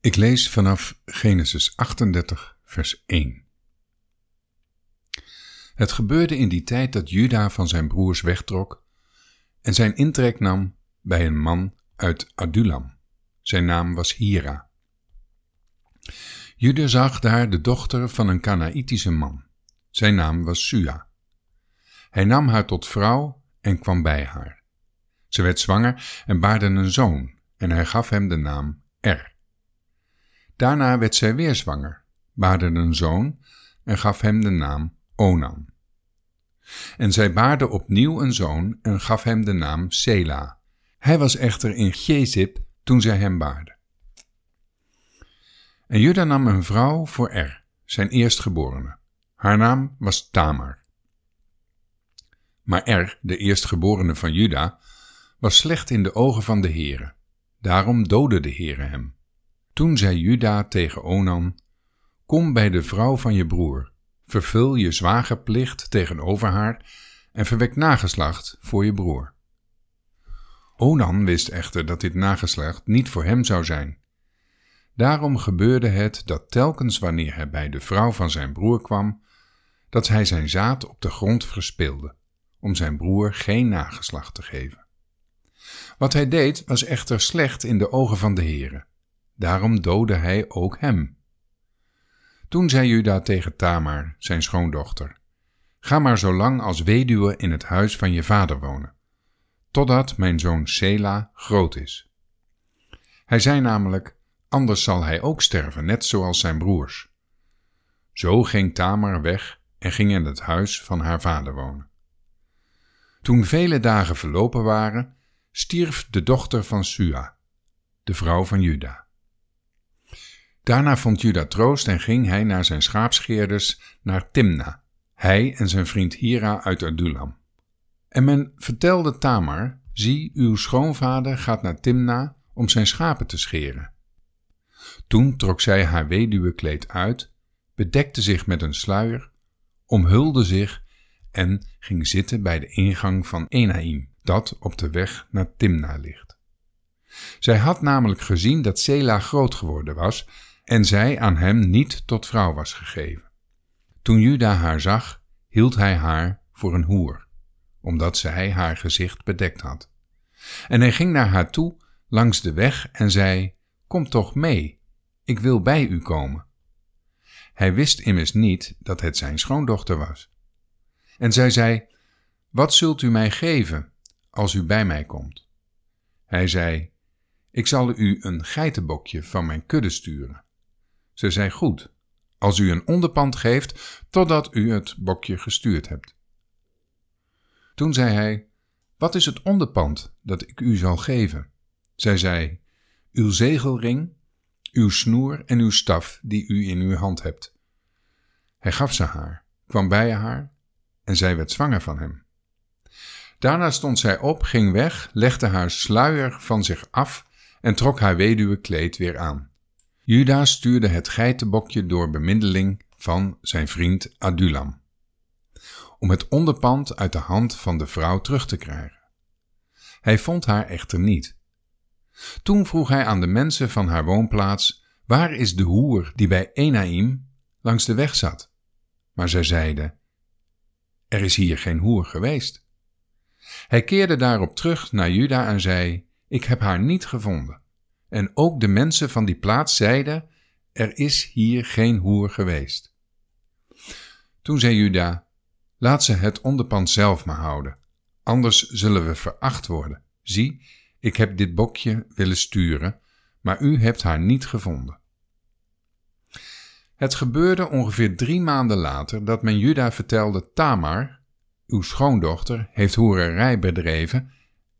Ik lees vanaf Genesis 38, vers 1. Het gebeurde in die tijd dat Juda van zijn broers wegtrok en zijn intrek nam bij een man uit Adulam. Zijn naam was Hira. Juda zag daar de dochter van een Kanaïtische man. Zijn naam was Sua. Hij nam haar tot vrouw en kwam bij haar. Ze werd zwanger en baarde een zoon en hij gaf hem de naam Er. Daarna werd zij weer zwanger, baarde een zoon en gaf hem de naam Onan. En zij baarde opnieuw een zoon en gaf hem de naam Sela. Hij was echter in Gezib toen zij hem baarde. En Juda nam een vrouw voor Er, zijn eerstgeborene. Haar naam was Tamar. Maar Er, de eerstgeborene van Juda, was slecht in de ogen van de Heere. Daarom doodde de Heere hem. Toen zei Juda tegen Onan: Kom bij de vrouw van je broer, vervul je zwagerplicht tegenover haar en verwek nageslacht voor je broer. Onan wist echter dat dit nageslacht niet voor hem zou zijn. Daarom gebeurde het dat telkens wanneer hij bij de vrouw van zijn broer kwam, dat hij zijn zaad op de grond verspeelde, om zijn broer geen nageslacht te geven. Wat hij deed was echter slecht in de ogen van de Heere. Daarom doodde hij ook hem. Toen zei Juda tegen Tamar, zijn schoondochter: Ga maar zo lang als weduwe in het huis van je vader wonen, totdat mijn zoon Sela groot is. Hij zei namelijk: Anders zal hij ook sterven, net zoals zijn broers. Zo ging Tamar weg en ging in het huis van haar vader wonen. Toen vele dagen verlopen waren, stierf de dochter van Sua, de vrouw van Juda. Daarna vond Juda troost en ging hij naar zijn schaapscheerders naar Timna, hij en zijn vriend Hira uit Adulam. En men vertelde Tamar, zie, uw schoonvader gaat naar Timna om zijn schapen te scheren. Toen trok zij haar weduwekleed uit, bedekte zich met een sluier, omhulde zich en ging zitten bij de ingang van Enaim, dat op de weg naar Timna ligt. Zij had namelijk gezien dat Sela groot geworden was en zij aan hem niet tot vrouw was gegeven. Toen Juda haar zag, hield hij haar voor een hoer, omdat zij haar gezicht bedekt had. En hij ging naar haar toe langs de weg en zei: Kom toch mee, ik wil bij u komen. Hij wist immers niet dat het zijn schoondochter was. En zij zei: Wat zult u mij geven als u bij mij komt? Hij zei: Ik zal u een geitenbokje van mijn kudde sturen. Ze zei goed, als u een onderpand geeft totdat u het bokje gestuurd hebt. Toen zei hij: Wat is het onderpand dat ik u zal geven? Zij zei: Uw zegelring, uw snoer en uw staf die u in uw hand hebt. Hij gaf ze haar, kwam bij haar en zij werd zwanger van hem. Daarna stond zij op, ging weg, legde haar sluier van zich af en trok haar weduwe weer aan. Juda stuurde het geitenbokje door bemiddeling van zijn vriend Adulam, om het onderpand uit de hand van de vrouw terug te krijgen. Hij vond haar echter niet. Toen vroeg hij aan de mensen van haar woonplaats: Waar is de hoer die bij Enaim langs de weg zat? Maar zij zeiden: Er is hier geen hoer geweest. Hij keerde daarop terug naar Juda en zei: Ik heb haar niet gevonden. En ook de mensen van die plaats zeiden: Er is hier geen hoer geweest. Toen zei Juda: Laat ze het onderpand zelf maar houden, anders zullen we veracht worden. Zie, ik heb dit bokje willen sturen, maar u hebt haar niet gevonden. Het gebeurde ongeveer drie maanden later dat men Juda vertelde: Tamar, uw schoondochter, heeft hoererij bedreven,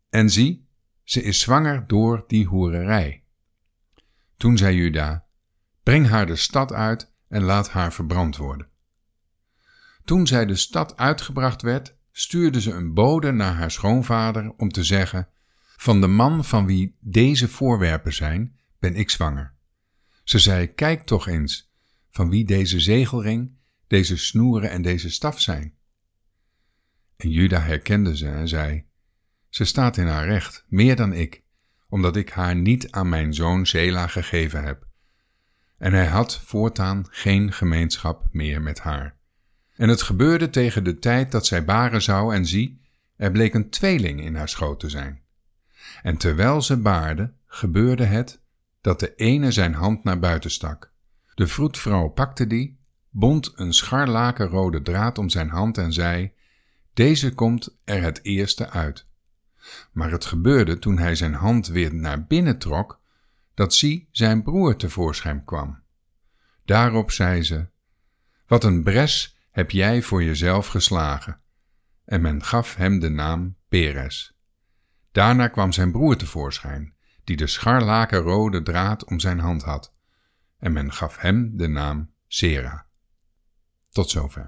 en zie, ze is zwanger door die hoererij. Toen zei Juda: Breng haar de stad uit en laat haar verbrand worden. Toen zij de stad uitgebracht werd, stuurde ze een bode naar haar schoonvader om te zeggen: Van de man van wie deze voorwerpen zijn, ben ik zwanger. Ze zei: Kijk toch eens, van wie deze zegelring, deze snoeren en deze staf zijn. En Juda herkende ze en zei: Ze staat in haar recht, meer dan ik, omdat ik haar niet aan mijn zoon Zela gegeven heb, en hij had voortaan geen gemeenschap meer met haar. En het gebeurde tegen de tijd dat zij baren zou, en zie, er bleek een tweeling in haar schoot te zijn. En terwijl ze baarde, gebeurde het dat de ene zijn hand naar buiten stak. De vroedvrouw pakte die, bond een scharlakenrode draad om zijn hand en zei: Deze komt er het eerste uit. Maar het gebeurde toen hij zijn hand weer naar binnen trok, dat zie zijn broer tevoorschijn kwam. Daarop zei ze: Wat een bres heb jij voor jezelf geslagen. En men gaf hem de naam Peres. Daarna kwam zijn broer tevoorschijn, die de scharlakenrode draad om zijn hand had. En men gaf hem de naam Sera. Tot zover.